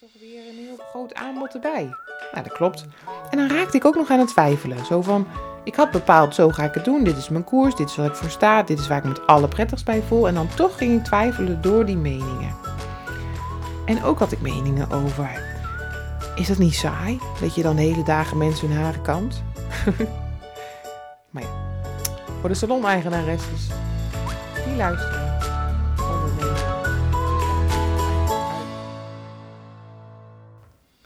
toch weer een heel groot aanbod erbij. Nou, dat klopt. En dan raakte ik ook nog aan het twijfelen. Zo van, ik had bepaald, zo ga ik het doen. Dit is mijn koers, dit is wat ik voor sta, dit is waar ik me het allerprettigst bij voel. En dan toch ging ik twijfelen door die meningen. En ook had ik meningen over, is dat niet saai? Dat je dan de hele dagen mensen hun haren kant? maar ja, voor de salon-eigenaresses, die luisteren.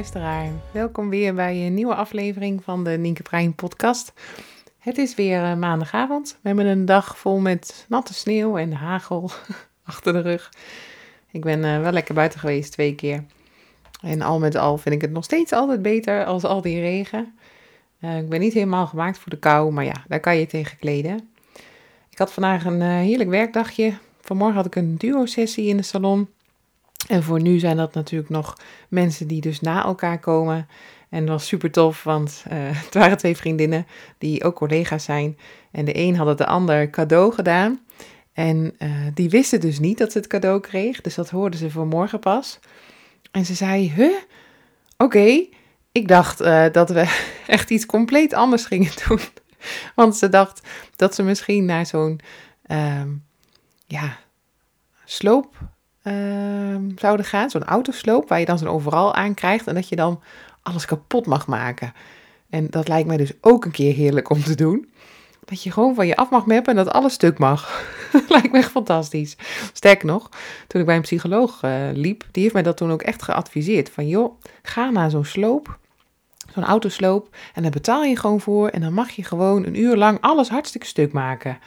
Luisteraar, welkom weer bij een nieuwe aflevering van de Nienke Brein podcast. Het is weer eh, maandagavond. We hebben een dag vol met natte sneeuw en hagel achter de rug. Ik ben uh, wel lekker buiten geweest twee keer. En al met al vind ik het nog steeds altijd beter als al die regen. Uh, ik ben niet helemaal gemaakt voor de kou, maar ja, daar kan je tegen kleden. Ik had vandaag een heerlijk werkdagje. Vanmorgen had ik een duo-sessie in de salon. En voor nu zijn dat natuurlijk nog mensen die dus na elkaar komen. En dat was super tof, want uh, het waren twee vriendinnen die ook collega's zijn. En de een had het de ander cadeau gedaan. En uh, die wisten dus niet dat ze het cadeau kreeg. Dus dat hoorden ze vanmorgen pas. En ze zei, huh? Oké, ik dacht uh, dat we echt iets compleet anders gingen doen. Want ze dacht dat ze misschien naar zo'n, ja, sloop zouden gaan. Zo'n autosloop waar je dan zo'n overal aan krijgt en dat je dan alles kapot mag maken. En dat lijkt mij dus ook een keer heerlijk om te doen. Dat je gewoon van je af mag meppen en dat alles stuk mag. lijkt me echt fantastisch. Sterker nog, toen ik bij een psycholoog uh, liep, die heeft mij dat toen ook echt geadviseerd. Van joh, ga naar zo'n sloop, zo'n autosloop en daar betaal je gewoon voor. En dan mag je gewoon een uur lang alles hartstikke stuk maken.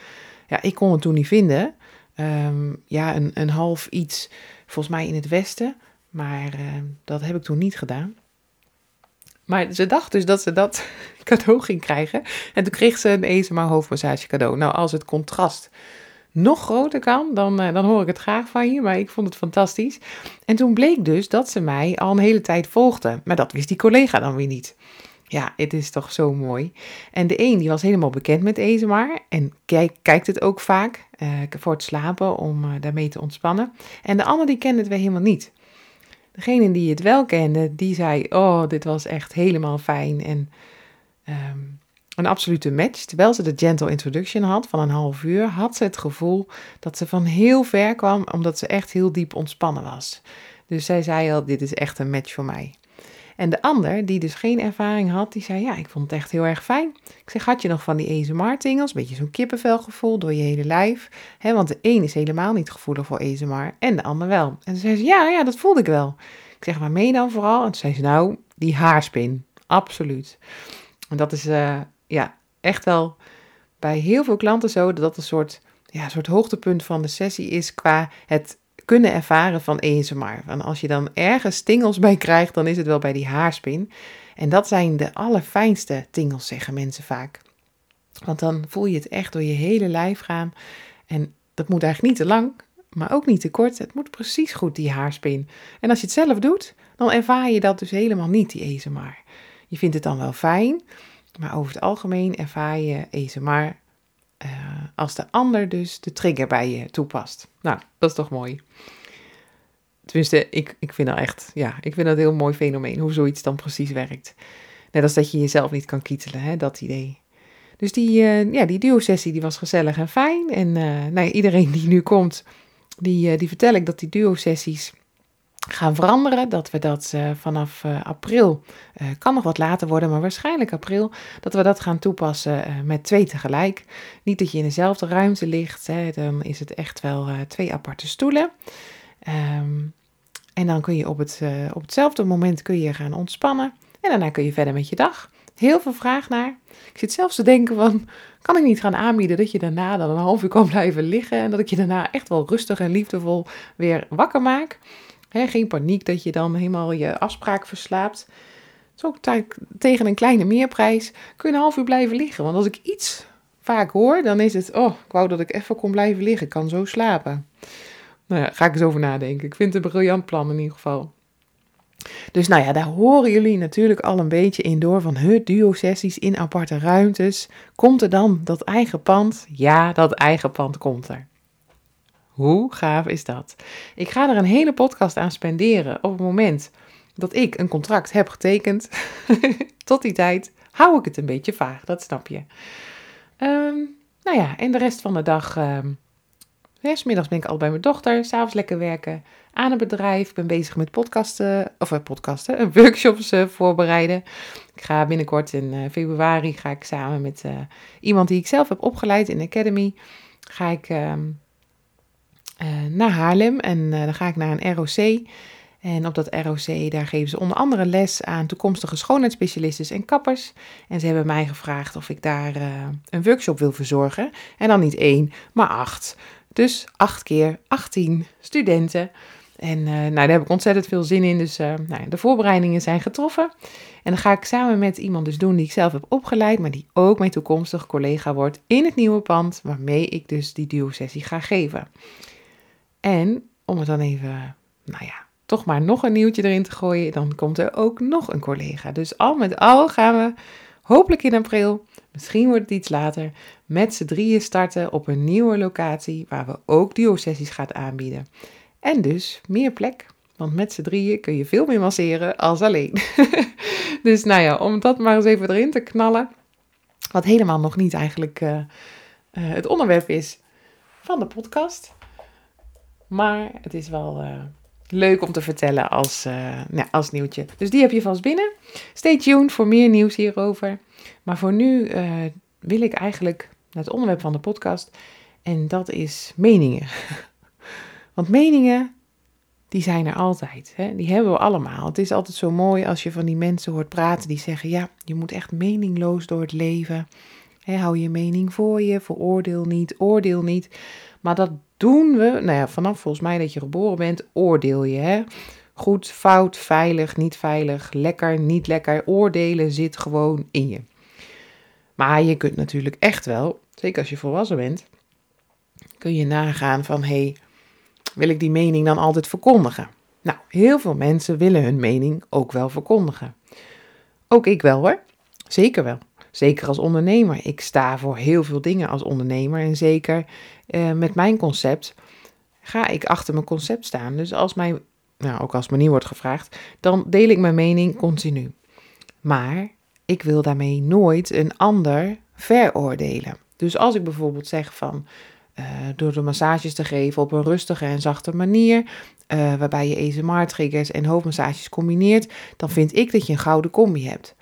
Ja, ik kon het toen niet vinden. Um, ja, een, een half iets, volgens mij in het westen. Maar uh, dat heb ik toen niet gedaan. Maar ze dacht dus dat ze dat cadeau ging krijgen. En toen kreeg ze een ESMA hoofdmassage cadeau. Nou, als het contrast nog groter kan, dan, uh, dan hoor ik het graag van je. Maar ik vond het fantastisch. En toen bleek dus dat ze mij al een hele tijd volgde. Maar dat wist die collega dan weer niet. Ja, het is toch zo mooi. En de een die was helemaal bekend met ASMR en kijk, kijkt het ook vaak uh, voor het slapen om uh, daarmee te ontspannen. En de ander die kende het weer helemaal niet. Degene die het wel kende, die zei, oh, dit was echt helemaal fijn en um, een absolute match. Terwijl ze de gentle introduction had van een half uur, had ze het gevoel dat ze van heel ver kwam, omdat ze echt heel diep ontspannen was. Dus zij zei al, dit is echt een match voor mij. En de ander, die dus geen ervaring had, die zei, ja, ik vond het echt heel erg fijn. Ik zeg, had je nog van die ASMR-tingels? Een beetje zo'n kippenvelgevoel door je hele lijf. Want de een is helemaal niet gevoelig voor ASMR en de ander wel. En toen zei ze, ja, ja, dat voelde ik wel. Ik zeg, waarmee dan vooral? En toen zei ze, nou, die haarspin. Absoluut. En dat is, uh, ja, echt wel bij heel veel klanten zo, dat dat een soort, ja, een soort hoogtepunt van de sessie is qua het kunnen ervaren van ASMR. En als je dan ergens tingels bij krijgt, dan is het wel bij die haarspin. En dat zijn de allerfijnste tingels, zeggen mensen vaak. Want dan voel je het echt door je hele lijf gaan. En dat moet eigenlijk niet te lang, maar ook niet te kort. Het moet precies goed, die haarspin. En als je het zelf doet, dan ervaar je dat dus helemaal niet, die ASMR. Je vindt het dan wel fijn, maar over het algemeen ervaar je ASMR uh, als de ander dus de trigger bij je toepast. Nou, dat is toch mooi. Tenminste, ik, ik vind dat echt, ja, ik vind dat een heel mooi fenomeen, hoe zoiets dan precies werkt. Net als dat je jezelf niet kan kietelen, hè, dat idee. Dus die, uh, ja, die duo-sessie die was gezellig en fijn. En uh, nou iedereen die nu komt, die, die vertel ik dat die duo-sessies gaan veranderen. Dat we dat uh, vanaf uh, april, uh, kan nog wat later worden, maar waarschijnlijk april, dat we dat gaan toepassen met twee tegelijk. Niet dat je in dezelfde ruimte ligt, hè, dan is het echt wel twee aparte stoelen. Um, en dan kun je op, het, op hetzelfde moment kun je gaan ontspannen. En daarna kun je verder met je dag. Heel veel vraag naar. Ik zit zelfs te denken van, kan ik niet gaan aanbieden dat je daarna dan een half uur kan blijven liggen en dat ik je daarna echt wel rustig en liefdevol weer wakker maak. Geen paniek dat je dan helemaal je afspraak verslaapt. Zo tegen een kleine meerprijs kun je een half uur blijven liggen. Want als ik iets vaak hoor, dan is het, oh, ik wou dat ik even kon blijven liggen. Ik kan zo slapen. Nou ja, ga ik eens over nadenken. Ik vind het een briljant plan in ieder geval. Dus nou ja, daar horen jullie natuurlijk al een beetje in door van het duo-sessies in aparte ruimtes. Komt er dan dat eigen pand? Ja, dat eigen pand komt er. Hoe gaaf is dat? Ik ga er een hele podcast aan spenderen op het moment dat ik een contract heb getekend. Tot die tijd hou ik het een beetje vaag, dat snap je. Um, nou ja, en de rest van de dag um, middags ben ik al bij mijn dochter, s'avonds lekker werken aan een bedrijf. Ik ben bezig met podcasten, of uh, podcasten, workshops uh, voorbereiden. Ik ga binnenkort in uh, februari ga ik samen met iemand die ik zelf heb opgeleid in de Academy, ga ik ehm, naar Haarlem en dan ga ik naar een ROC. En op dat ROC, daar geven ze onder andere les aan toekomstige schoonheidsspecialisten en kappers. En ze hebben mij gevraagd of ik daar een workshop wil verzorgen. En dan niet één, maar acht. Dus acht keer 18 studenten. En nou, daar heb ik ontzettend veel zin in. Dus nou, de voorbereidingen zijn getroffen. En dan ga ik samen met iemand dus doen die ik zelf heb opgeleid, maar die ook mijn toekomstige collega wordt in het nieuwe pand, waarmee ik dus die duo-sessie ga geven. En om het dan even, nou ja, toch maar nog een nieuwtje erin te gooien, dan komt er ook nog een collega. Dus al met al gaan we hopelijk in april, misschien wordt het iets later, met z'n drieën starten op een nieuwe locatie waar we ook duo-sessies gaan aanbieden. En dus meer plek, want met z'n drieën kun je veel meer masseren als alleen. dus nou ja, om dat maar eens even erin te knallen, wat helemaal nog niet eigenlijk uh, uh, het onderwerp is van de podcast. Maar het is wel uh, leuk om te vertellen als, nou, als nieuwtje. Dus die heb je vast binnen. Stay tuned voor meer nieuws hierover. Maar voor nu wil ik eigenlijk naar het onderwerp van de podcast. En dat is meningen. Want meningen, die zijn er altijd. Hè? Die hebben we allemaal. Het is altijd zo mooi als je van die mensen hoort praten die zeggen: ja, je moet echt meningloos door het leven. Hou je mening voor je, veroordeel niet, oordeel niet. Maar dat doen we, nou ja, vanaf volgens mij dat je geboren bent, oordeel je. Hè? Goed, fout, veilig, niet veilig, lekker, niet lekker. Oordelen zit gewoon in je. Maar je kunt natuurlijk echt wel, zeker als je volwassen bent, kun je nagaan van hé, hey, wil ik die mening dan altijd verkondigen? Nou, heel veel mensen willen hun mening ook wel verkondigen. Ook ik wel hoor. Zeker wel. Zeker als ondernemer. Ik sta voor heel veel dingen als ondernemer. En zeker eh, met mijn concept ga ik achter mijn concept staan. Dus als mij, nou ook als me niet wordt gevraagd, dan deel ik mijn mening continu. Maar ik wil daarmee nooit een ander veroordelen. Dus als ik bijvoorbeeld zeg van uh, door de massages te geven op een rustige en zachte manier, uh, waarbij je ASMR-triggers en hoofdmassages combineert, dan vind ik dat je een gouden combi hebt.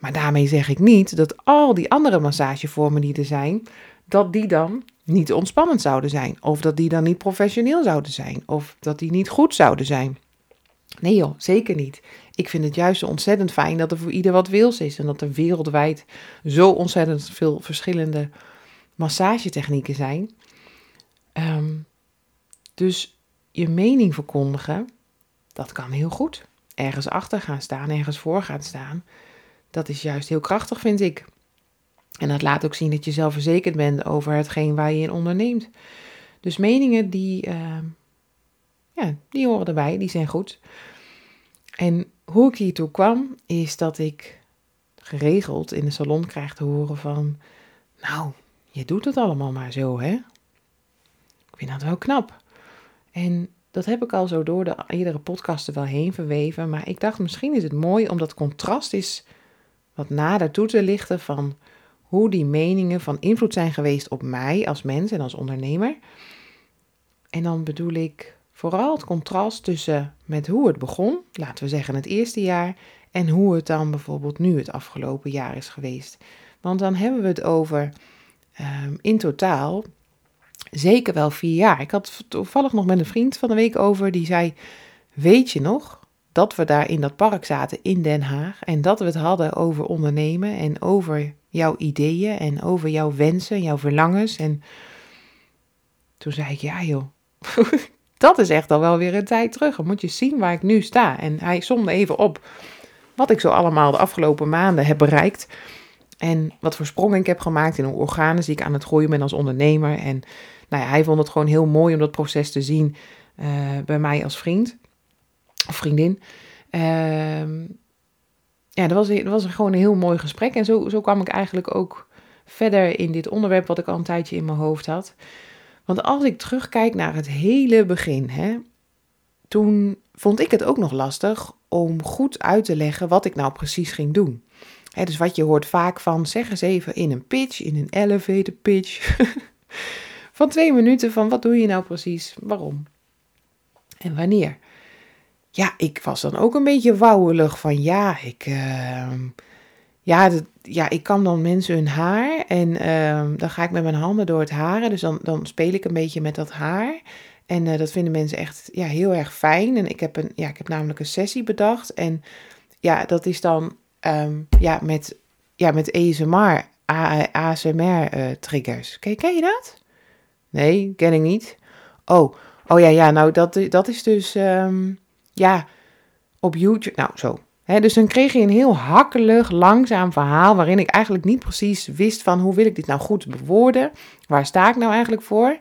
Maar daarmee zeg ik niet dat al die andere massagevormen die er zijn, dat die dan niet ontspannend zouden zijn. Of dat die dan niet professioneel zouden zijn. Of dat die niet goed zouden zijn. Nee joh, zeker niet. Ik vind het juist ontzettend fijn dat er voor ieder wat wils is. En dat er wereldwijd zo ontzettend veel verschillende massagetechnieken zijn. Um, dus je mening verkondigen, dat kan heel goed. Ergens achter gaan staan, ergens voor gaan staan. Dat is juist heel krachtig, vind ik. En dat laat ook zien dat je zelfverzekerd bent over hetgeen waar je in onderneemt. Dus meningen die, uh, ja, die horen erbij, die zijn goed. En hoe ik hiertoe kwam, is dat ik geregeld in de salon krijg te horen van... Nou, je doet het allemaal maar zo, hè? vind dat wel knap. En dat heb ik al zo door de eerdere podcasten wel heen verweven. Maar ik dacht, misschien is het mooi om dat contrast eens wat nader toe te lichten van hoe die meningen van invloed zijn geweest op mij als mens en als ondernemer. En dan bedoel ik vooral het contrast tussen met hoe het begon, laten we zeggen het eerste jaar, en hoe het dan bijvoorbeeld nu het afgelopen jaar is geweest. Want dan hebben we het over um, in totaal zeker wel vier jaar. Ik had toevallig nog met een vriend van de week over, die zei: Weet je nog dat we daar in dat park zaten in Den Haag en dat we het hadden over ondernemen en over jouw ideeën en over jouw wensen, jouw verlangens? En toen zei ik: Ja, joh. dat is echt al wel weer een tijd terug. Dan moet je zien waar ik nu sta. En hij somde even op wat ik zo allemaal de afgelopen maanden heb bereikt. En wat voor sprongen ik heb gemaakt in hoe organen die ik aan het groeien ben als ondernemer. En nou ja, hij vond het gewoon heel mooi om dat proces te zien uh, bij mij als vriend vriendin. Uh, ja, dat was, dat was gewoon een heel mooi gesprek. En zo, zo kwam ik eigenlijk ook verder in dit onderwerp wat ik al een tijdje in mijn hoofd had. Want als ik terugkijk naar het hele begin, hè, toen vond ik het ook nog lastig om goed uit te leggen wat ik nou precies ging doen. dus wat je hoort vaak van, zeg eens even in een pitch, in een elevator pitch, van twee minuten van wat doe je nou precies, waarom en wanneer. Ja, ik was dan ook een beetje wauwelig van ja, ik, uh, ja, ja, ik kan dan mensen hun haar en uh, dan ga ik met mijn handen door het haren, dus dan, dan speel ik een beetje met dat haar. En uh, dat vinden mensen echt ja, heel erg fijn. En ik heb, een, ja, ik heb namelijk een sessie bedacht. En ja, dat is dan um, ja, met, ja, met ASMR, ASMR uh, triggers. Ken, ken je dat? Nee, ken ik niet. Oh, oh ja, ja, nou dat, dat is dus ja, op YouTube. Nou, zo. Dus dan kreeg je een heel hakkelig, langzaam verhaal waarin ik eigenlijk niet precies wist van hoe wil ik dit nou goed bewoorden. Waar sta ik nou eigenlijk voor?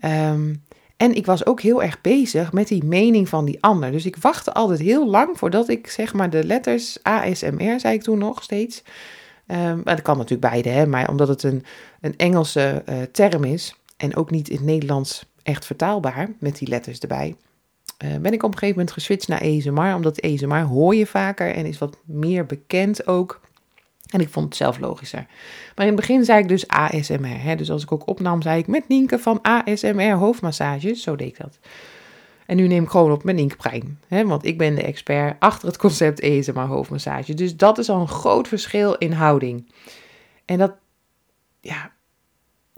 Um, en ik was ook heel erg bezig met die mening van die ander. Dus ik wachtte altijd heel lang voordat ik zeg maar de letters ASMR, zei ik toen nog steeds. Um, dat kan natuurlijk beide, hè, maar omdat het een, een Engelse uh, term is en ook niet in het Nederlands echt vertaalbaar met die letters erbij, uh, ben ik op een gegeven moment geswitcht naar ASMR. Omdat ASMR hoor je vaker en is wat meer bekend ook. En ik vond het zelf logischer. Maar in het begin zei ik dus ASMR. Hè? Dus als ik ook opnam, zei ik met Nienke van ASMR hoofdmassages. Zo deed ik dat. En nu neem ik gewoon op met Nienke Prijn. Hè? Want ik ben de expert achter het concept ASMR hoofdmassage. Dus dat is al een groot verschil in houding. En dat, ja,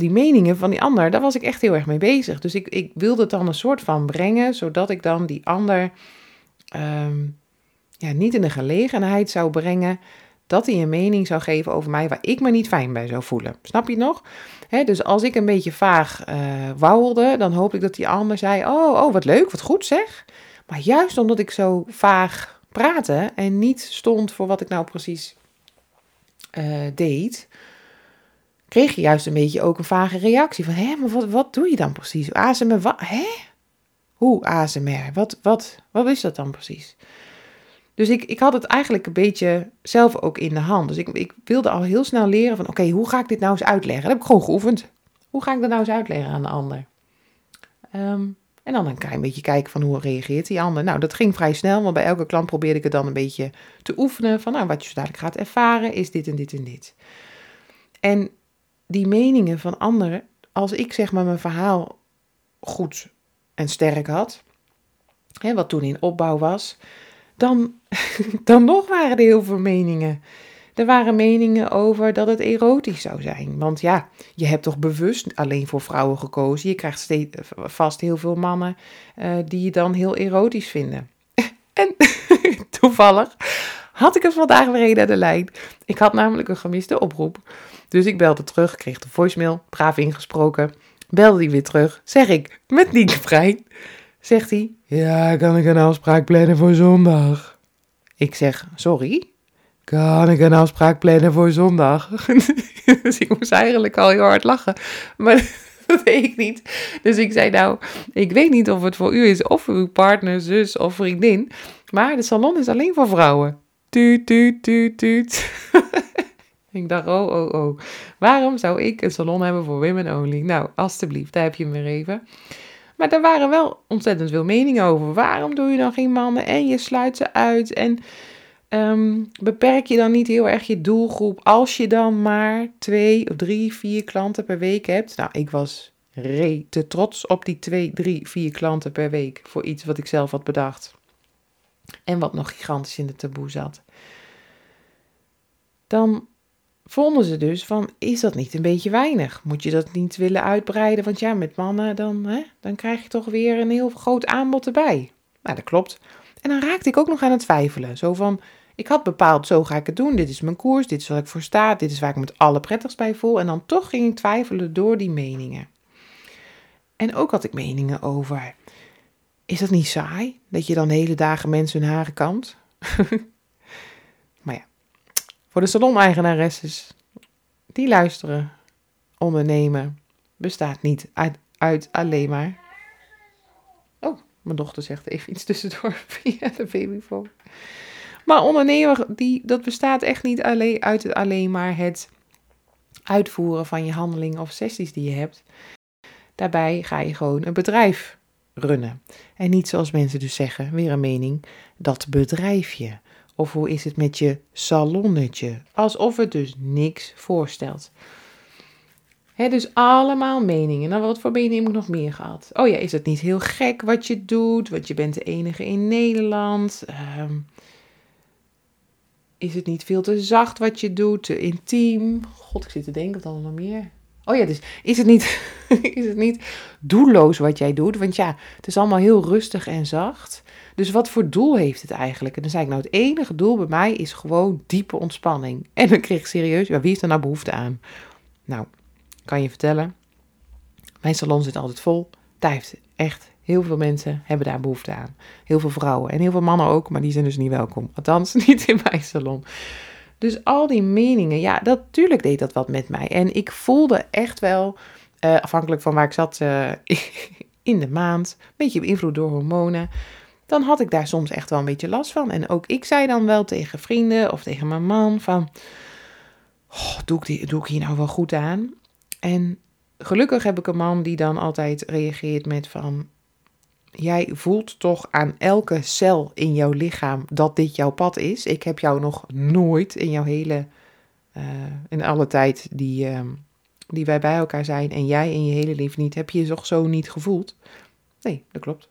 die meningen van die ander, daar was ik echt heel erg mee bezig. Dus ik, ik wilde het dan een soort van brengen, zodat ik dan die ander um, ja, niet in de gelegenheid zou brengen dat hij een mening zou geven over mij waar ik me niet fijn bij zou voelen. Snap je nog? dus als ik een beetje vaag uh, dan hoop ik dat die ander zei: Oh, oh, wat leuk, wat goed zeg. Maar juist omdat ik zo vaag praatte en niet stond voor wat ik nou precies uh, deed, kreeg je juist een beetje ook een vage reactie van: Hé, maar wat, wat doe je dan precies? ASMR, wat? Hè? Hoe ASMR? Wat, wat, wat is dat dan precies? Dus ik, ik had het eigenlijk een beetje zelf ook in de hand. Dus ik, ik wilde al heel snel leren van, oké, hoe ga ik dit nou eens uitleggen? Dat heb ik gewoon geoefend. Hoe ga ik dat nou eens uitleggen aan de ander? Ehm, en dan een klein beetje kijken van hoe reageert die ander. Nou, dat ging vrij snel, want bij elke klant probeerde ik het dan een beetje te oefenen. Van nou, wat je zo dadelijk gaat ervaren is dit en dit en dit. En die meningen van anderen, als ik zeg maar mijn verhaal goed en sterk had, hè, wat toen in opbouw was, dan, dan nog waren er heel veel meningen. Er waren meningen over dat het erotisch zou zijn. Want ja, je hebt toch bewust alleen voor vrouwen gekozen. Je krijgt steeds, vast heel veel mannen uh, die je dan heel erotisch vinden. en toevallig had ik het vandaag weer een aan de lijn. Ik had namelijk een gemiste oproep. Dus ik belde terug, kreeg de voicemail, braaf ingesproken. Belde hij weer terug, zeg ik, met Nienke Vrij. Zegt hij, ja, kan ik een afspraak plannen voor zondag? Ik zeg, sorry? Kan ik een afspraak plannen voor zondag? dus ik moest eigenlijk al heel hard lachen. Maar dat weet ik niet. Dus ik zei, nou, ik weet niet of het voor u is, of voor uw partner, zus of vriendin. Maar de salon is alleen voor vrouwen. Tuut, tuut, tuut, tuut. ik dacht, oh, oh, oh. Waarom zou ik een salon hebben voor women only? Nou, alstublieft, daar heb je weer even. Maar er waren wel ontzettend veel meningen over. Waarom doe je dan geen mannen en je sluit ze uit? En um, beperk je dan niet heel erg je doelgroep als je dan maar twee of drie, vier klanten per week hebt? Nou, ik was te trots op die twee, drie, vier klanten per week voor iets wat ik zelf had bedacht. En wat nog gigantisch in de taboe zat. Dan vonden ze dus van, is dat niet een beetje weinig? Moet je dat niet willen uitbreiden? Want ja, met mannen, dan, hè, dan krijg je toch weer een heel groot aanbod erbij. Nou, dat klopt. En dan raakte ik ook nog aan het twijfelen. Zo van, ik had bepaald, zo ga ik het doen. Dit is mijn koers, dit is waar ik voor sta, dit is waar ik me het allerprettigst bij voel. En dan toch ging ik twijfelen door die meningen. En ook had ik meningen over, is dat niet saai? Dat je dan hele dagen mensen hun haren kant? maar ja, voor de salon-eigenaresses die luisteren, ondernemen, bestaat niet uit, uit alleen maar... Oh, mijn dochter zegt even iets tussendoor via de babyfoon. Maar ondernemer, die, dat bestaat echt niet alleen uit het, alleen maar het uitvoeren van je handelingen of sessies die je hebt. Daarbij ga je gewoon een bedrijf runnen. En niet zoals mensen dus zeggen, weer een mening, dat bedrijfje. Of hoe is het met je salonnetje? Alsof het dus niks voorstelt. He, dus allemaal meningen. Nou, wat voor meningen heb ik nog meer gehad? Oh ja, is het niet heel gek wat je doet? Want je bent de enige in Nederland. Um, is het niet veel te zacht wat je doet, te intiem? God, ik zit te denken, wat dan nog meer? Oh ja, dus is het, niet, is het niet doelloos wat jij doet? Want ja, het is allemaal heel rustig en zacht. Dus wat voor doel heeft het eigenlijk? En dan zei ik, nou, het enige doel bij mij is gewoon diepe ontspanning. En dan kreeg ik serieus, ja, wie is er nou behoefte aan? Nou, kan je vertellen, mijn salon zit altijd vol. Daar heeft echt Heel veel mensen hebben daar behoefte aan. Heel veel vrouwen en heel veel mannen ook, maar die zijn dus niet welkom. Althans, niet in mijn salon. Dus al die meningen, ja, natuurlijk deed dat wat met mij. En ik voelde echt wel, uh, afhankelijk van waar ik zat uh, in de maand, een beetje beïnvloed door hormonen. Dan had ik daar soms echt wel een beetje last van. En ook ik zei dan wel tegen vrienden of tegen mijn man van, oh, doe, ik die, doe ik hier nou wel goed aan? En gelukkig heb ik een man die dan altijd reageert met van, jij voelt toch aan elke cel in jouw lichaam dat dit jouw pad is. Ik heb jou nog nooit in jouw hele, uh, in alle tijd die, uh, die wij bij elkaar zijn en jij in je hele leven niet, heb je je toch zo niet gevoeld? Nee, dat klopt.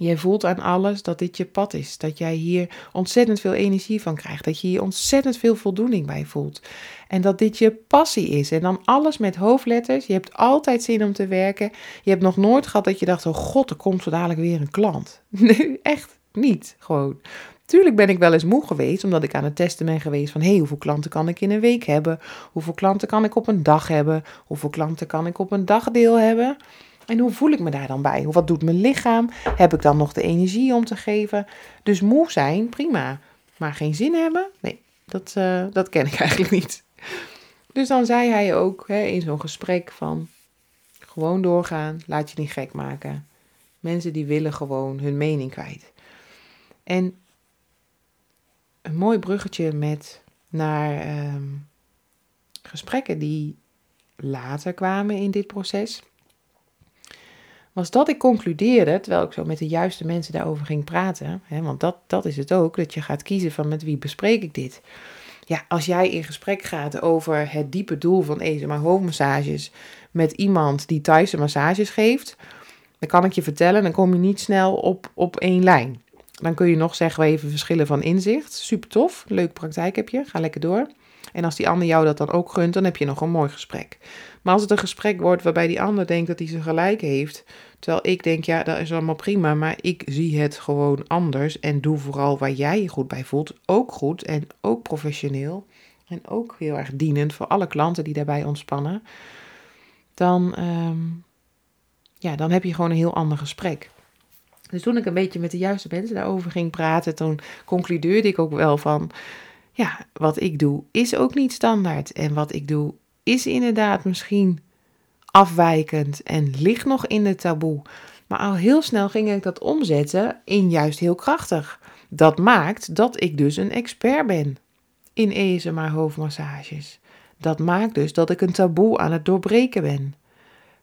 Jij voelt aan alles dat dit je pad is. Dat jij hier ontzettend veel energie van krijgt. Dat je hier ontzettend veel voldoening bij voelt. En dat dit je passie is. En dan alles met hoofdletters. Je hebt altijd zin om te werken. Je hebt nog nooit gehad dat je dacht: oh god, er komt zo dadelijk weer een klant. Nee, echt niet. Gewoon. Tuurlijk ben ik wel eens moe geweest, omdat ik aan het testen ben geweest van hé, hey, hoeveel klanten kan ik in een week hebben? Hoeveel klanten kan ik op een dag hebben? Hoeveel klanten kan ik op een dagdeel hebben? En hoe voel ik me daar dan bij? Wat doet mijn lichaam? Heb ik dan nog de energie om te geven? Dus moe zijn, prima. Maar geen zin hebben? Nee, dat, uh, dat ken ik eigenlijk niet. Dus dan zei hij ook hè, in zo'n gesprek van gewoon doorgaan, laat je niet gek maken. Mensen die willen gewoon hun mening kwijt. En een mooi bruggetje met naar um, gesprekken die later kwamen in dit proces was dat ik concludeerde, terwijl ik zo met de juiste mensen daarover ging praten, hè, want dat, dat is het ook, dat je gaat kiezen van met wie bespreek ik dit. Ja, als jij in gesprek gaat over het diepe doel van ESMA hoofdmassages met iemand die Thaise massages geeft, dan kan ik je vertellen, dan kom je niet snel op, op één lijn. Dan kun je nog zeggen, we even verschillen van inzicht. Super tof, leuke praktijk heb je, ga lekker door. En als die ander jou dat dan ook gunt, dan heb je nog een mooi gesprek. Maar als het een gesprek wordt waarbij die ander denkt dat hij zijn gelijk heeft, terwijl ik denk, ja, dat is allemaal prima, maar ik zie het gewoon anders en doe vooral waar jij je goed bij voelt, ook goed en ook professioneel en ook heel erg dienend voor alle klanten die daarbij ontspannen, dan, ehm, ja, dan heb je gewoon een heel ander gesprek. Dus toen ik een beetje met de juiste mensen daarover ging praten, toen concludeerde ik ook wel van, ja, wat ik doe is ook niet standaard. En wat ik doe is inderdaad misschien afwijkend en ligt nog in de taboe. Maar al heel snel ging ik dat omzetten in juist heel krachtig. Dat maakt dat ik dus een expert ben in ESMR hoofdmassages. Dat maakt dus dat ik een taboe aan het doorbreken ben.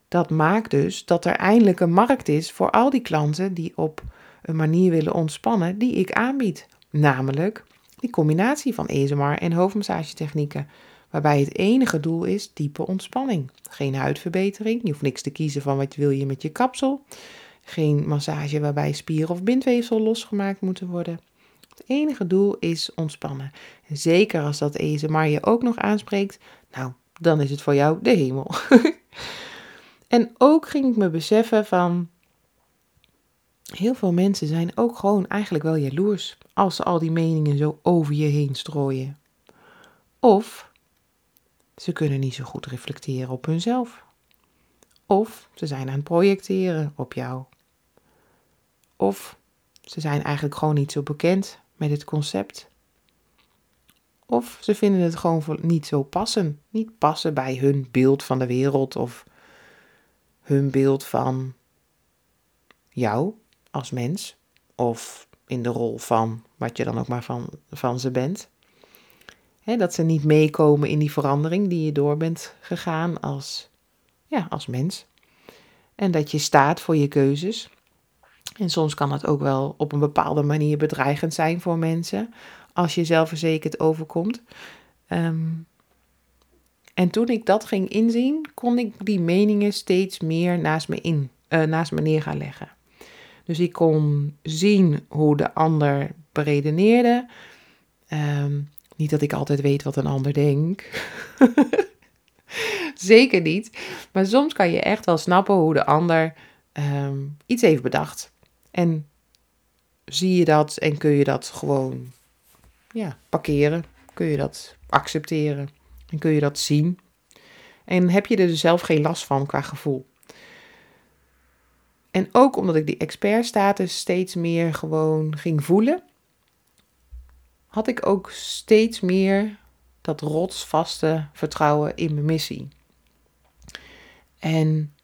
Dat maakt dus dat er eindelijk een markt is voor al die klanten die op een manier willen ontspannen die ik aanbied. Namelijk die combinatie van ESMR en hoofdmassagetechnieken. Waarbij het enige doel is diepe ontspanning. Geen huidverbetering, je hoeft niks te kiezen van wat wil je met je kapsel. Geen massage waarbij spier of bindweefsel losgemaakt moeten worden. Het enige doel is ontspannen. En zeker als dat maar je ook nog aanspreekt, nou, dan is het voor jou de hemel. en ook ging ik me beseffen van, heel veel mensen zijn ook gewoon eigenlijk wel jaloers als ze al die meningen zo over je heen strooien. Of ze kunnen niet zo goed reflecteren op hunzelf. Of ze zijn aan het projecteren op jou. Of ze zijn eigenlijk gewoon niet zo bekend met het concept. Of ze vinden het gewoon niet zo passen. Niet passen bij hun beeld van de wereld of hun beeld van jou als mens. Of in de rol van wat je dan ook maar van, van ze bent. Dat ze niet meekomen in die verandering die je door bent gegaan als, ja, als mens. En dat je staat voor je keuzes. En soms kan het ook wel op een bepaalde manier bedreigend zijn voor mensen als je zelfverzekerd overkomt. Ehm, en toen ik dat ging inzien, kon ik die meningen steeds meer naast me, in, uh, naast me neer gaan leggen. Dus ik kon zien hoe de ander beredeneerde. Ehm, niet dat ik altijd weet wat een ander denkt. Zeker niet. Maar soms kan je echt wel snappen hoe de ander ehm, iets heeft bedacht. En zie je dat en kun je dat gewoon ja, parkeren? Kun je dat accepteren? En kun je dat zien? En heb je er zelf geen last van qua gevoel? En ook omdat ik die expertstatus steeds meer gewoon ging voelen, had ik ook steeds meer dat rotsvaste vertrouwen in mijn missie. En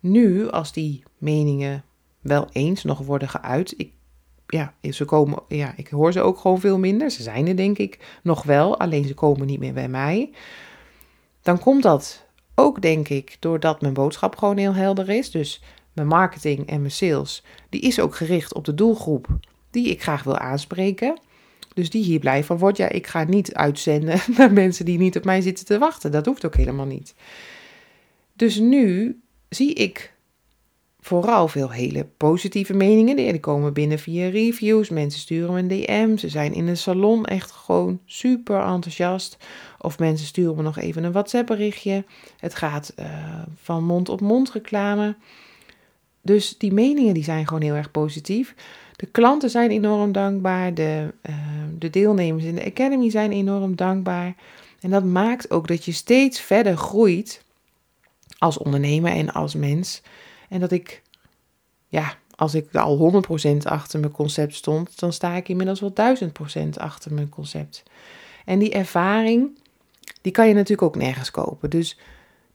nu, als die meningen wel eens nog worden geuit, ik, ja, ze komen, ja, ik hoor ze ook gewoon veel minder. Ze zijn er denk ik nog wel, alleen ze komen niet meer bij mij. Dan komt dat ook denk ik doordat mijn boodschap gewoon heel helder is. Dus mijn marketing en mijn sales, die is ook gericht op de doelgroep die ik graag wil aanspreken. Dus die hier blij van wordt. Ja, ik ga niet uitzenden naar mensen die niet op mij zitten te wachten. Dat hoeft ook helemaal niet. Dus nu zie ik vooral veel hele positieve meningen. Die komen binnen via reviews. Mensen sturen me een DM. Ze zijn in een salon echt gewoon super enthousiast. Of mensen sturen me nog even een WhatsApp berichtje. Het gaat uh, van mond op mond reclame. Dus die meningen die zijn gewoon heel erg positief. De klanten zijn enorm dankbaar. De, uh, de deelnemers in de Academy zijn enorm dankbaar. En dat maakt ook dat je steeds verder groeit als ondernemer en als mens. En dat ik, ja, als ik al 100% achter mijn concept stond, dan sta ik inmiddels wel 1000% achter mijn concept. En die ervaring, die kan je natuurlijk ook nergens kopen. Dus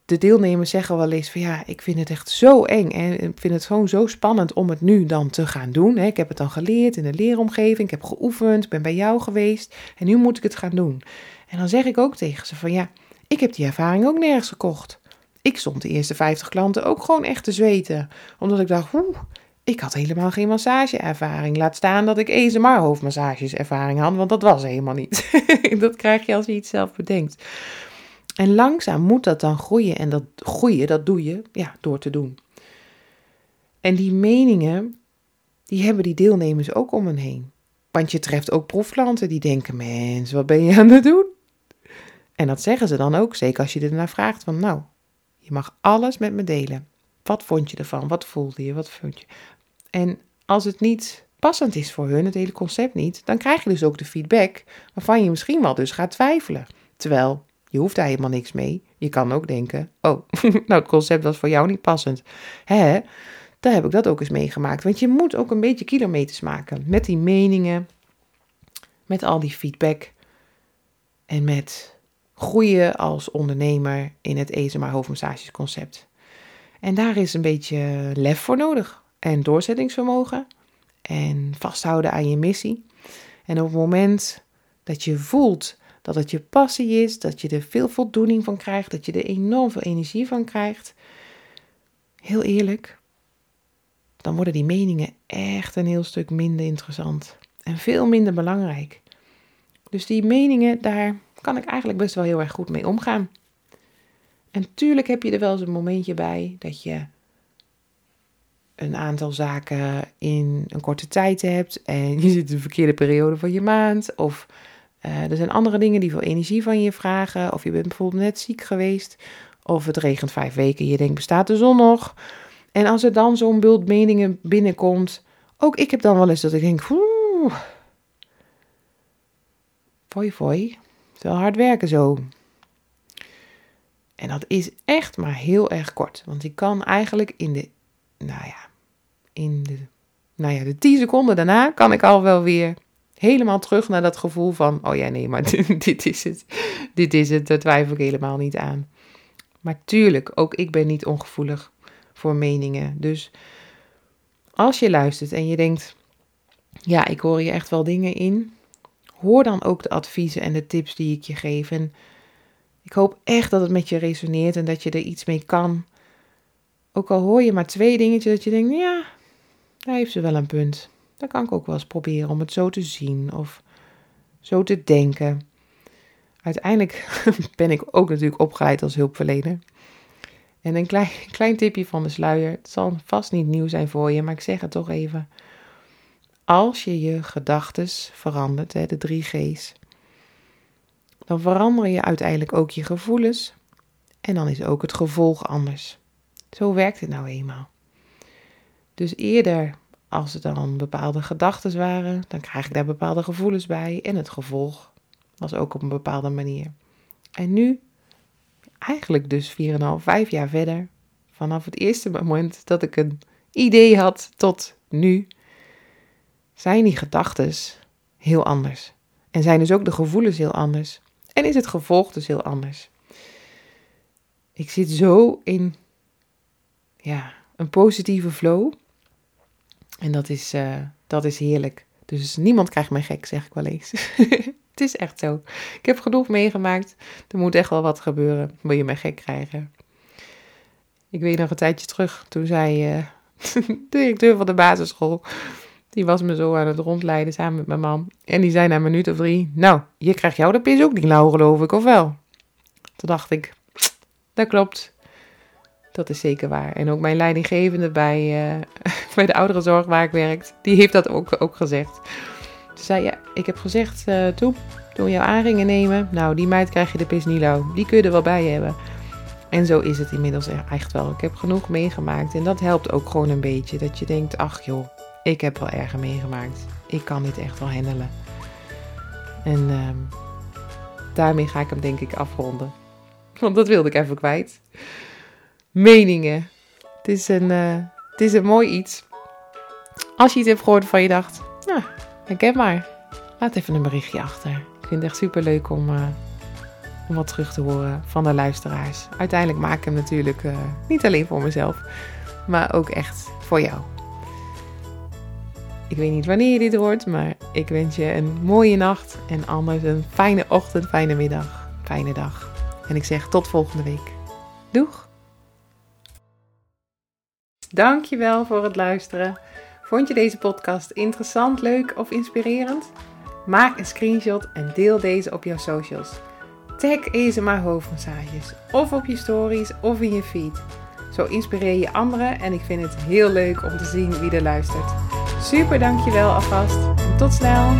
de deelnemers zeggen wel eens van ja, ik vind het echt zo eng en ik vind het gewoon zo spannend om het nu dan te gaan doen. Ik heb het dan geleerd in de leeromgeving, ik heb geoefend, ben bij jou geweest en nu moet ik het gaan doen. En dan zeg ik ook tegen ze van ja, ik heb die ervaring ook nergens gekocht. Ik stond de eerste 50 klanten ook gewoon echt te zweten, omdat ik dacht, oeh, ik had helemaal geen massageervaring. Laat staan dat ik ESMR hoofdmassages ervaring had, want dat was helemaal niet. dat krijg je als je iets zelf bedenkt. En langzaam moet dat dan groeien. En dat groeien, dat doe je ja, door te doen. En die meningen, die hebben die deelnemers ook om hen heen. Want je treft ook proefklanten die denken, mens, wat ben je aan het doen? En dat zeggen ze dan ook, zeker als je ernaar vraagt van, nou, je mag alles met me delen. Wat vond je ervan? Wat voelde je? Wat vond je? En als het niet passend is voor hun, het hele concept niet, dan krijg je dus ook de feedback waarvan je misschien wel dus gaat twijfelen. Terwijl je hoeft daar helemaal niks mee. Je kan ook denken, oh, nou het concept was voor jou niet passend. Hè, daar heb ik dat ook eens meegemaakt. Want je moet ook een beetje kilometers maken met die meningen, met al die feedback en met groeien als ondernemer in het ESMA hoofdmassages concept. En daar is een beetje lef voor nodig en doorzettingsvermogen en vasthouden aan je missie. En op het moment dat je voelt dat het je passie is, dat je er veel voldoening van krijgt, dat je er enorm veel energie van krijgt. Heel eerlijk, dan worden die meningen echt een heel stuk minder interessant en veel minder belangrijk. Dus die meningen, daar kan ik eigenlijk best wel heel erg goed mee omgaan. En tuurlijk heb je er wel eens een momentje bij dat je een aantal zaken in een korte tijd hebt en je zit in de verkeerde periode van je maand. Of uh, er zijn andere dingen die veel energie van je vragen. Of je bent bijvoorbeeld net ziek geweest. Of het regent vijf weken en je denkt, bestaat de zon nog? En als er dan zo'n bult meningen binnenkomt, ook ik heb dan wel eens dat ik denk, oeh, foi foi, het wel hard werken zo. En dat is echt maar heel erg kort, want ik kan eigenlijk in de, nou ja, in de, nou ja, de 10 seconden daarna kan ik al wel weer helemaal terug naar dat gevoel van, oh ja, nee, maar dit is het, dit is het, daar twijfel ik helemaal niet aan. Maar tuurlijk, ook ik ben niet ongevoelig voor meningen. Dus als je luistert en je denkt, ja, ik hoor je echt wel dingen in, hoor dan ook de adviezen en de tips die ik je geef. En ik hoop echt dat het met je resoneert en dat je er iets mee kan. Ook al hoor je maar twee dingetjes dat je denkt, ja, daar heeft ze wel een punt. Dan kan ik ook wel eens proberen om het zo te zien of zo te denken. Uiteindelijk ben ik ook natuurlijk opgeleid als hulpverlener. En een klein, tipje van de sluier. Het zal vast niet nieuw zijn voor je, maar ik zeg het toch even. Als je je gedachten verandert, hè, de drie G's, dan verander je uiteindelijk ook je gevoelens. En dan is ook het gevolg anders. Zo werkt het nou eenmaal. Dus eerder, als er dan bepaalde gedachten waren, dan krijg ik daar bepaalde gevoelens bij. En het gevolg was ook op een bepaalde manier. En nu eigenlijk dus 4,5, 5 jaar verder, vanaf het eerste moment dat ik een idee had tot nu, zijn die gedachten heel anders. En zijn dus ook de gevoelens heel anders. En is het gevolg dus heel anders. Ik zit zo in ja, een positieve flow. En dat is, uh, dat is heerlijk. Dus niemand krijgt mij gek, zeg ik wel eens. Het is echt zo. Ik heb genoeg meegemaakt. Er moet echt wel wat gebeuren. Wil je mij gek krijgen? Ik weet nog een tijdje terug. Toen zei uh, de directeur van de basisschool. Die was me zo aan het rondleiden samen met mijn man. En die zei na een minuut of drie. Nou, je krijgt jou de pis ook niet lauw geloof ik, of wel? Toen dacht ik. Dat klopt. Dat is zeker waar. En ook mijn leidinggevende bij, uh, bij de ouderenzorg waar ik werk. Die heeft dat ook, ook gezegd. Ze zei, ja, ik heb gezegd uh, toen, toen we jouw aanringen nemen, nou, die meid krijg je de pis niet lauw. Die kun je er wel bij hebben. En zo is het inmiddels e-, echt wel. Ik heb genoeg meegemaakt en dat helpt ook gewoon een beetje. Dat je denkt, ach joh, ik heb wel erger meegemaakt. Ik kan dit echt wel handelen. En uh, daarmee ga ik hem denk ik afronden. Want dat wilde ik even kwijt. Meningen. Het is een, uh, het is een mooi iets. Als je iets hebt gehoord van je dacht, nou, Herken maar. Laat even een berichtje achter. Ik vind het echt super leuk om, uh, om wat terug te horen van de luisteraars. Uiteindelijk maak ik hem natuurlijk uh, niet alleen voor mezelf, maar ook echt voor jou. Ik weet niet wanneer je dit hoort, maar ik wens je een mooie nacht en anders een fijne ochtend, fijne middag, fijne dag. En ik zeg tot volgende week. Doeg! Dankjewel voor het luisteren. Vond je deze podcast interessant, leuk of inspirerend? Maak een screenshot en deel deze op jouw socials. Tag ESMA hoofdmassages of op je stories of in je feed. Zo inspireer je anderen en ik vind het heel leuk om te zien wie er luistert. Super dankjewel alvast en tot snel!